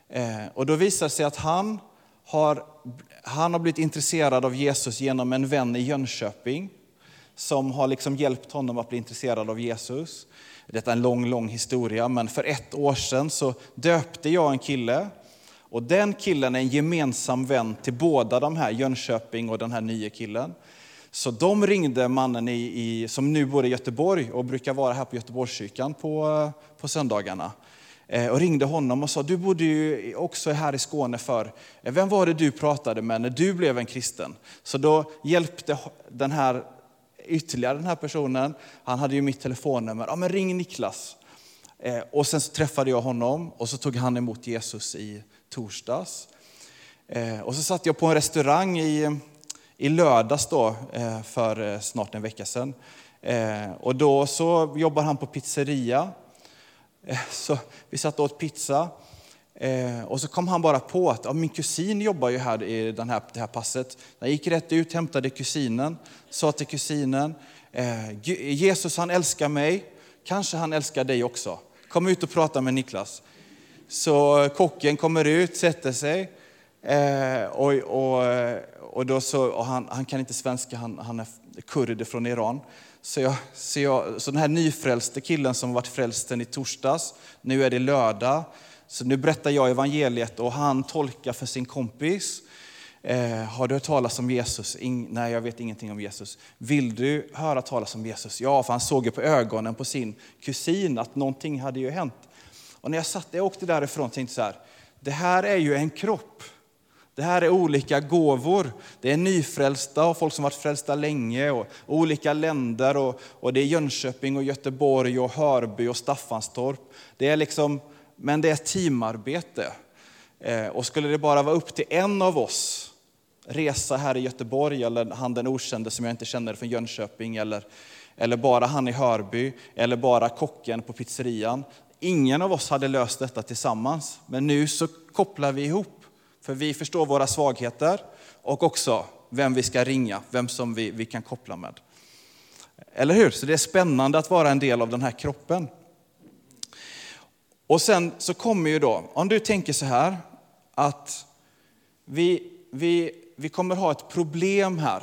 Eh, och då visade det sig att han har, han har blivit intresserad av Jesus genom en vän i Jönköping som har liksom hjälpt honom att bli intresserad av Jesus. Detta är en lång, lång historia, men för ett år sedan så döpte jag en kille. Och den killen är en gemensam vän till båda de här, Jönköping och den här nya killen. Så de ringde mannen i, i, som nu bor i Göteborg och brukar vara här på Göteborgskyrkan på, på söndagarna. Eh, och ringde honom och sa, du bodde ju också här i Skåne för, eh, vem var det du pratade med när du blev en kristen? Så då hjälpte den här ytterligare den här personen, han hade ju mitt telefonnummer, ja men ring Niklas. Eh, och sen så träffade jag honom och så tog han emot Jesus i torsdags. Och så satt jag på en restaurang i, i lördags då, för snart en vecka sedan. Och då så jobbar han på pizzeria. Eh, så vi satt och åt pizza. Eh, och så kom han bara på att ja, min kusin jobbar ju här i den här, det här passet. Jag gick rätt ut, hämtade kusinen, sa till kusinen, eh, Jesus han älskar mig, kanske han älskar dig också. Kom ut och prata med Niklas. Så kocken kommer ut, sätter sig. Och, och, och då så, och han, han kan inte svenska, han, han är kurd från Iran. Så, jag, så, jag, så den här nyfrälste killen som varit frälsten i torsdags, nu är det lördag. Så nu berättar jag evangeliet och han tolkar för sin kompis. Eh, har du hört talas om Jesus? In, nej, jag vet ingenting om Jesus. Vill du höra talas om Jesus? Ja, för han såg ju på ögonen på sin kusin att någonting hade ju hänt. Och när jag satt jag åkte därifrån tänkte så här, det här är ju en kropp. Det här är olika gåvor. Det är nyfrälsta och folk som varit frälsta länge och olika länder och, och det är Jönköping och Göteborg och Hörby och Staffanstorp. Det är liksom men det är teamarbete. Eh, och skulle det bara vara upp till en av oss, resa här i Göteborg, eller han den okände som jag inte känner från Jönköping, eller, eller bara han i Hörby, eller bara kocken på pizzerian. Ingen av oss hade löst detta tillsammans, men nu så kopplar vi ihop. För vi förstår våra svagheter och också vem vi ska ringa, vem som vi, vi kan koppla med. Eller hur? Så det är spännande att vara en del av den här kroppen. Och sen så kommer ju då, om du tänker så här, att vi, vi, vi kommer ha ett problem här.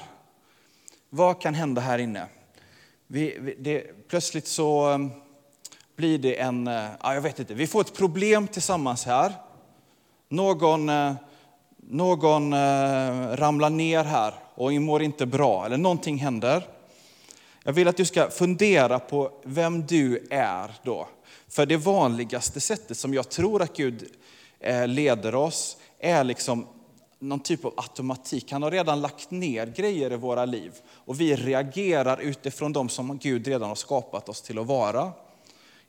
Vad kan hända här inne? Vi, vi, det, plötsligt så um, blir det en, uh, ja, jag vet inte, vi får ett problem tillsammans här. Någon, uh, någon eh, ramlar ner här och mår inte bra, eller någonting händer. Jag vill att du ska fundera på vem du är då. För det vanligaste sättet som jag tror att Gud eh, leder oss är liksom någon typ av automatik. Han har redan lagt ner grejer i våra liv och vi reagerar utifrån de som Gud redan har skapat oss till att vara.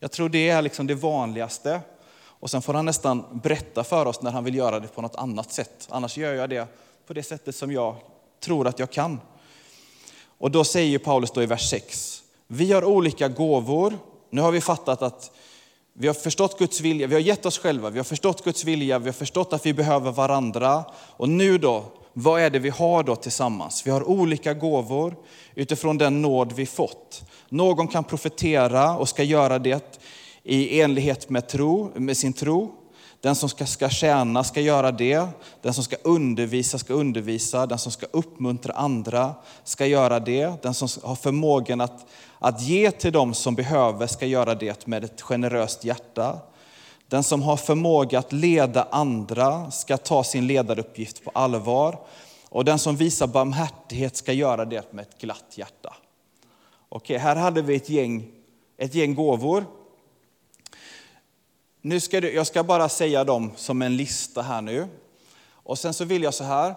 Jag tror det är liksom det vanligaste. Och sen får han nästan berätta för oss när han vill göra det på något annat sätt. Annars gör jag det på det sättet som jag tror att jag kan. Och då säger Paulus då i vers 6, vi har olika gåvor. Nu har vi fattat att vi har förstått Guds vilja, vi har gett oss själva, vi har förstått Guds vilja, vi har förstått att vi behöver varandra. Och nu då, vad är det vi har då tillsammans? Vi har olika gåvor utifrån den nåd vi fått. Någon kan profetera och ska göra det i enlighet med, tro, med sin tro. Den som ska, ska tjäna ska göra det. Den som ska undervisa ska undervisa. Den som ska uppmuntra andra ska göra det. Den som har förmågan att, att ge till dem som behöver ska göra det med ett generöst hjärta. Den som har förmåga att leda andra ska ta sin ledaruppgift på allvar. Och den som visar barmhärtighet ska göra det med ett glatt hjärta. Okej, här hade vi ett gäng, ett gäng gåvor nu ska du, jag ska bara säga dem som en lista här nu. Och sen så vill jag så här,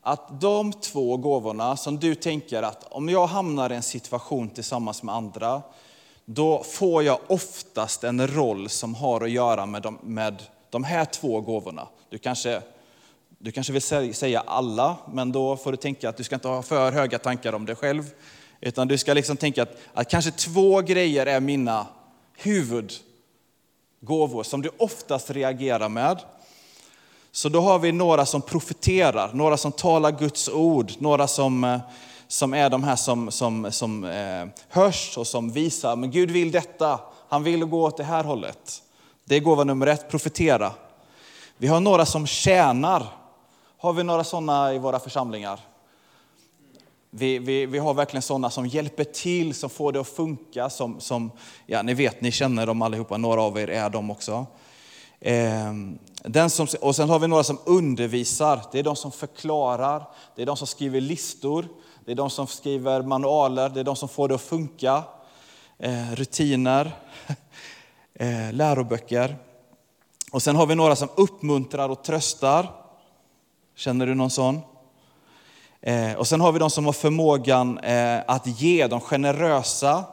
att de två gåvorna som du tänker att om jag hamnar i en situation tillsammans med andra, då får jag oftast en roll som har att göra med de, med de här två gåvorna. Du kanske Du kanske vill säga alla, men då får du tänka att du ska inte ha för höga tankar om dig själv. Utan du ska liksom tänka att, att kanske två grejer är mina Gåvor som du oftast reagerar med. Så då har vi några som profeterar, några som talar Guds ord, några som, eh, som är de här som, som, som eh, hörs och som visar, men Gud vill detta, han vill gå åt det här hållet. Det är gåva nummer ett, profetera. Vi har några som tjänar. Har vi några sådana i våra församlingar? Vi, vi, vi har verkligen sådana som hjälper till, som får det att funka. Som, som, ja, ni vet, ni känner dem allihopa, några av er är de också. Ehm, den som, och sen har vi några som undervisar, det är de som förklarar, det är de som skriver listor, det är de som skriver manualer, det är de som får det att funka. Ehm, rutiner, ehm, läroböcker. Och sen har vi några som uppmuntrar och tröstar. Känner du någon sån? Eh, och sen har vi de som har förmågan eh, att ge, de generösa.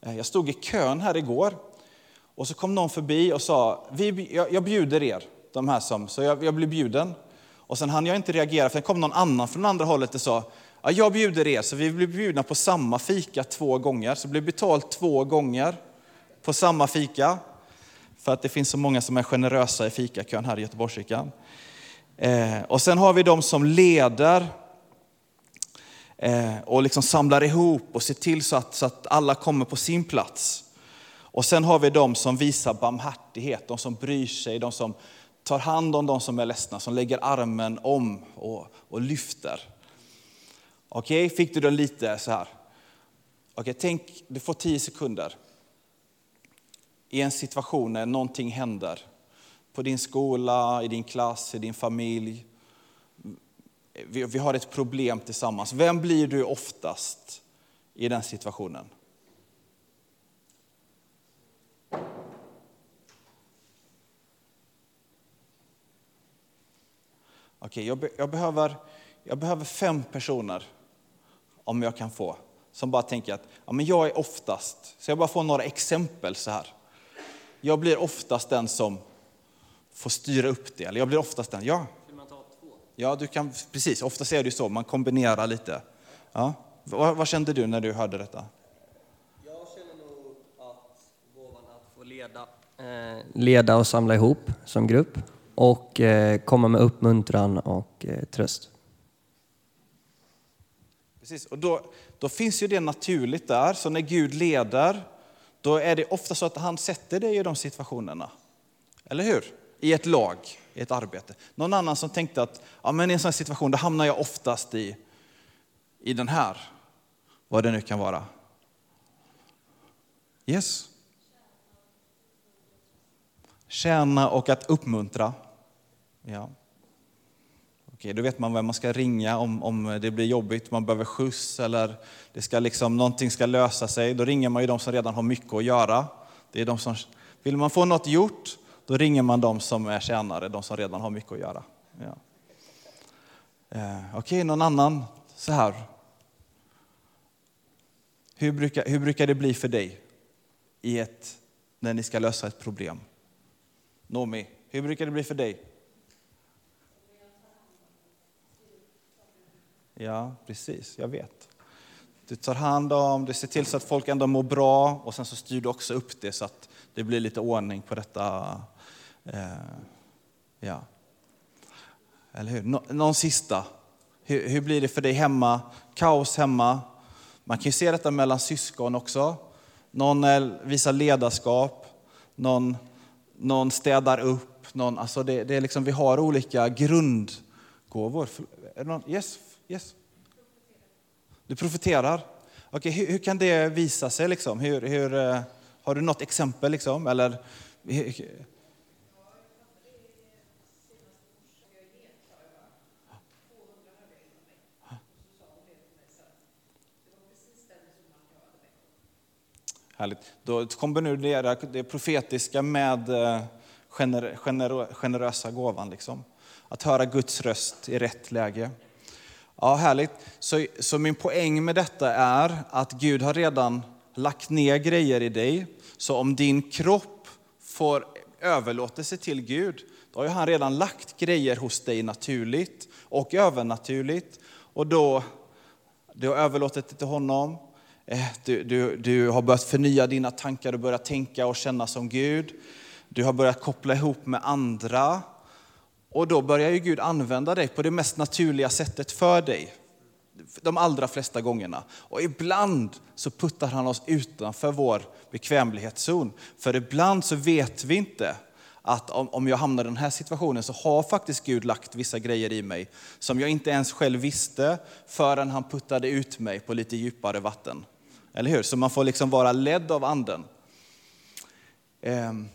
Eh, jag stod i kön här igår och så kom någon förbi och sa, vi, jag, jag bjuder er, de här som, så jag, jag blev bjuden. Och sen hann jag inte reagera för det kom någon annan från andra hållet och sa, ja, jag bjuder er, så vi blev bjudna på samma fika två gånger, så det blev betalt två gånger på samma fika. För att det finns så många som är generösa i fikakön här i Göteborgskyrkan. Eh, och sen har vi de som leder eh, och liksom samlar ihop och ser till så att, så att alla kommer på sin plats. Och sen har vi de som visar barmhärtighet, de som bryr sig, de som tar hand om de som är ledsna, som lägger armen om och, och lyfter. Okej, okay, fick du den lite så här? Okej, okay, tänk, du får tio sekunder i en situation när någonting händer. På din skola, i din klass, i din familj. Vi, vi har ett problem tillsammans. Vem blir du oftast i den situationen? Okej, jag, be, jag, behöver, jag behöver fem personer, om jag kan få, som bara tänker att ja, men jag är oftast, så jag bara får några exempel så här. Jag blir oftast den som får styra upp det. Eller jag blir oftast den, ja. Ja, du kan, precis. Oftast är det så, man kombinerar lite. Ja. Vad, vad kände du när du hörde detta? Jag känner nog att gåvan att få leda, eh, leda och samla ihop som grupp och eh, komma med uppmuntran och eh, tröst. Precis, och då, då finns ju det naturligt där, så när Gud leder då är det ofta så att han sätter dig i de situationerna. Eller hur? I ett lag, i ett arbete. Någon annan som tänkte att ja, men i en sån situation då hamnar jag oftast i, i den här, vad det nu kan vara. Yes. Tjäna och att uppmuntra. Ja. Okej, då vet man vem man ska ringa om, om det blir jobbigt, man behöver skjuts eller det ska liksom, någonting ska lösa sig. Då ringer man ju de som redan har mycket att göra. Det är de som, vill man få något gjort, då ringer man de som är tjänare, de som redan har mycket att göra. Ja. Eh, Okej, någon annan så här. Hur brukar, hur brukar det bli för dig i ett, när ni ska lösa ett problem? Nomi, hur brukar det bli för dig? Ja, precis, jag vet. Du tar hand om, du ser till så att folk ändå mår bra och sen så styr du också upp det så att det blir lite ordning på detta. Eh, ja. Eller hur? Nå, någon sista. Hur, hur blir det för dig hemma? Kaos hemma. Man kan ju se detta mellan syskon också. Någon visar ledarskap, någon, någon städar upp. Någon, alltså det, det är liksom, vi har olika grundgåvor. Yes, Yes. Du profeterar. Okay, hur, hur, kan det visa sig? Liksom? Hur, hur, eh, har du något exempel? Liksom? Eller, Härligt. Då kombinerar det profetiska med eh, gener, gener, generösa gåvan. Liksom. Att höra Guds röst i rätt läge. Ja, härligt. Så, så min poäng med detta är att Gud har redan lagt ner grejer i dig. Så om din kropp får överlåtelse till Gud, då har han redan lagt grejer hos dig naturligt och övernaturligt. Och då, du har överlåtit det till honom. Eh, du, du, du har börjat förnya dina tankar och börjat tänka och känna som Gud. Du har börjat koppla ihop med andra. Och då börjar ju Gud använda dig på det mest naturliga sättet för dig. De allra flesta gångerna. Och ibland så puttar han oss utanför vår bekvämlighetszon. För ibland så vet vi inte att om, jag hamnar i den här situationen så har faktiskt Gud lagt vissa grejer i mig som jag inte ens själv visste förrän han puttade ut mig på lite djupare vatten. Eller hur? Så man får liksom vara ledd av anden. Ehm,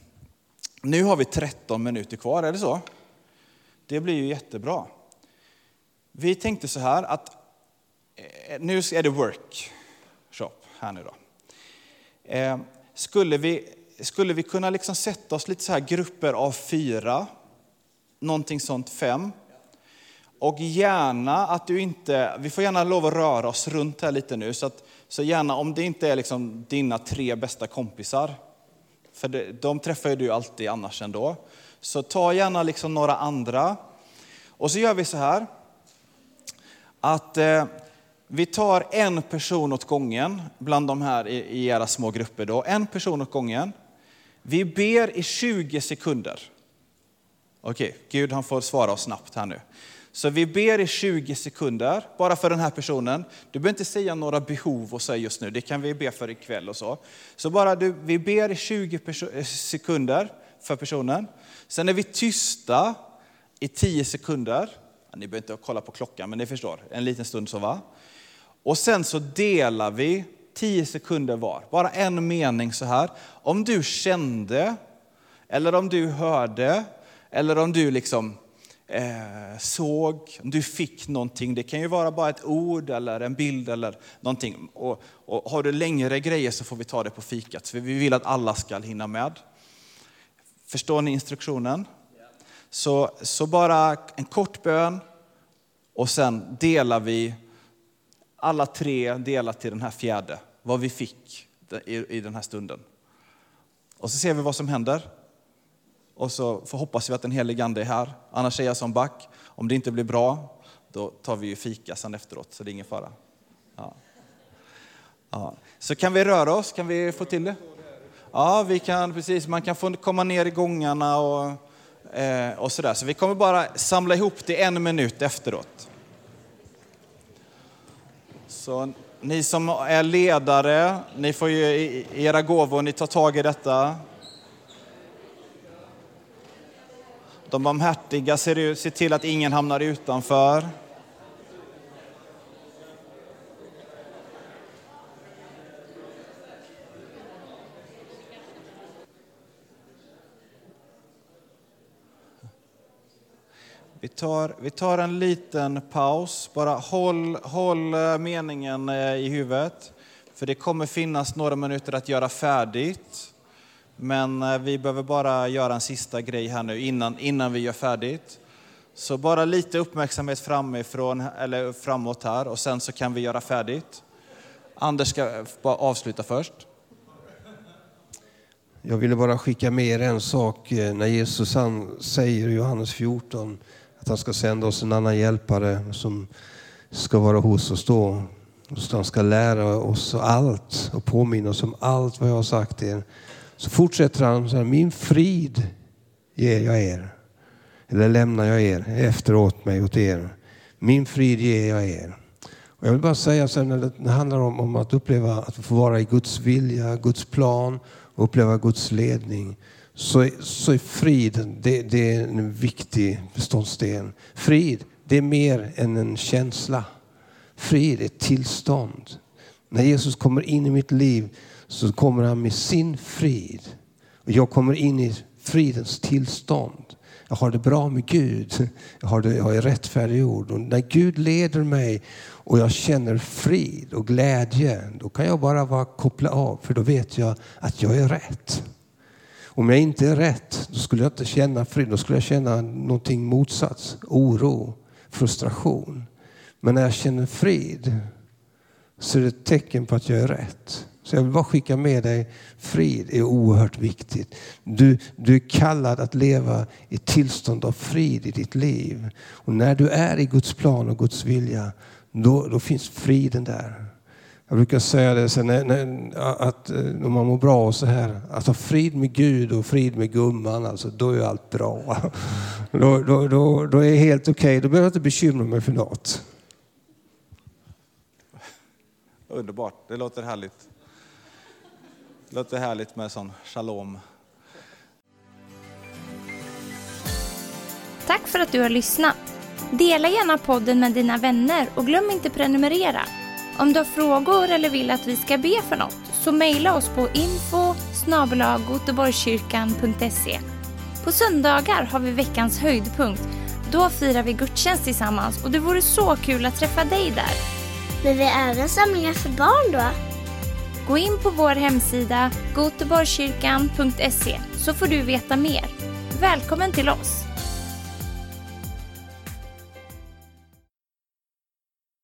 nu har vi 13 minuter kvar, är det så? Det blir ju jättebra. Vi tänkte så här att eh, nu är det workshop här nu då. Ehm, skulle vi, skulle vi kunna liksom sätta oss lite så här grupper av fyra, någonting sånt fem. Och gärna att du inte, vi får gärna lov att röra oss runt här lite nu, så, att, så gärna om det inte är liksom dina tre bästa kompisar, för det, de träffar ju du alltid annars ändå. Så ta gärna liksom några andra. Och så gör vi så här, att eh, vi tar en person åt gången bland de här i, i era små grupper. Då. En person åt gången. Vi ber i 20 sekunder. Okej, Gud han får svara oss snabbt här nu. Så vi ber i 20 sekunder, bara för den här personen. Du behöver inte säga några behov och säga just nu, det kan vi be för ikväll och så. Så bara du, vi ber i 20 eh, sekunder för personen. Sen är vi tysta i 10 sekunder. Ni behöver inte kolla på klockan, men ni förstår, en liten stund så va. Och sen så delar vi 10 sekunder var, bara en mening så här. Om du kände, eller om du hörde, eller om du liksom eh, såg, om du fick någonting. Det kan ju vara bara ett ord eller en bild eller någonting. Och, och har du längre grejer så får vi ta det på fikat, för vi vill att alla ska hinna med. Förstår ni instruktionen? Så, så bara en kort bön och sen delar vi alla tre delar till den här fjärde, vad vi fick i, i den här stunden. Och så ser vi vad som händer. Och så får hoppas vi att den helige Ande är här. Annars är jag som back. Om det inte blir bra, då tar vi ju fika sen efteråt, så det är ingen fara. Ja. Ja. Så kan vi röra oss? Kan vi få till det? Ja, vi kan, precis. Man kan få komma ner i gångarna och, eh, och sådär. Så vi kommer bara samla ihop det en minut efteråt. Så ni som är ledare, ni får ju era gåvor, ni tar tag i detta. De barmhärtiga ser, ser till att ingen hamnar utanför. Vi tar, vi tar en liten paus. Bara håll, håll eh, meningen eh, i huvudet. För det kommer finnas några minuter att göra färdigt. Men eh, vi behöver bara göra en sista grej här nu innan, innan vi gör färdigt. Så bara lite uppmärksamhet framifrån, eller framåt här och sen så kan vi göra färdigt. Anders ska bara avsluta först. Jag ville bara skicka med er en sak eh, när Jesus han säger i Johannes 14 att han ska sända oss en annan hjälpare som ska vara hos oss då. Han ska lära oss allt och påminna oss om allt vad jag har sagt er. Så fortsätter han så här, min frid ger jag er. Eller lämnar jag er efteråt mig åt er. Min frid ger jag er. Och jag vill bara säga så här, när det handlar om, om att uppleva att få vara i Guds vilja, Guds plan och uppleva Guds ledning så, så är frid det, det är en viktig beståndsdel. Frid, det är mer än en känsla. Frid är ett tillstånd. När Jesus kommer in i mitt liv så kommer han med sin frid. Och jag kommer in i fridens tillstånd. Jag har det bra med Gud. Jag, har det, jag är rättfärdiggjord. Och när Gud leder mig och jag känner frid och glädje, då kan jag bara vara koppla av. För då vet jag att jag är rätt. Om jag inte är rätt, då skulle jag inte känna frid. Då skulle jag känna någonting motsats. Oro, frustration. Men när jag känner frid så är det ett tecken på att jag är rätt. Så jag vill bara skicka med dig, frid är oerhört viktigt. Du, du är kallad att leva i tillstånd av frid i ditt liv. Och när du är i Guds plan och Guds vilja, då, då finns friden där. Jag brukar säga det sen när, när, att eh, om man mår bra och så här, att ha frid med Gud och frid med gumman, alltså, då är allt bra. Då, då, då, då är det helt okej, okay. då behöver jag inte bekymra mig för något. Underbart, det låter härligt. Det låter härligt med sån shalom. Tack för att du har lyssnat. Dela gärna podden med dina vänner och glöm inte prenumerera. Om du har frågor eller vill att vi ska be för något så mejla oss på info På söndagar har vi veckans höjdpunkt. Då firar vi gudstjänst tillsammans och det vore så kul att träffa dig där. Men vi har även samlingar för barn då? Gå in på vår hemsida goteborgkyrkan.se så får du veta mer. Välkommen till oss!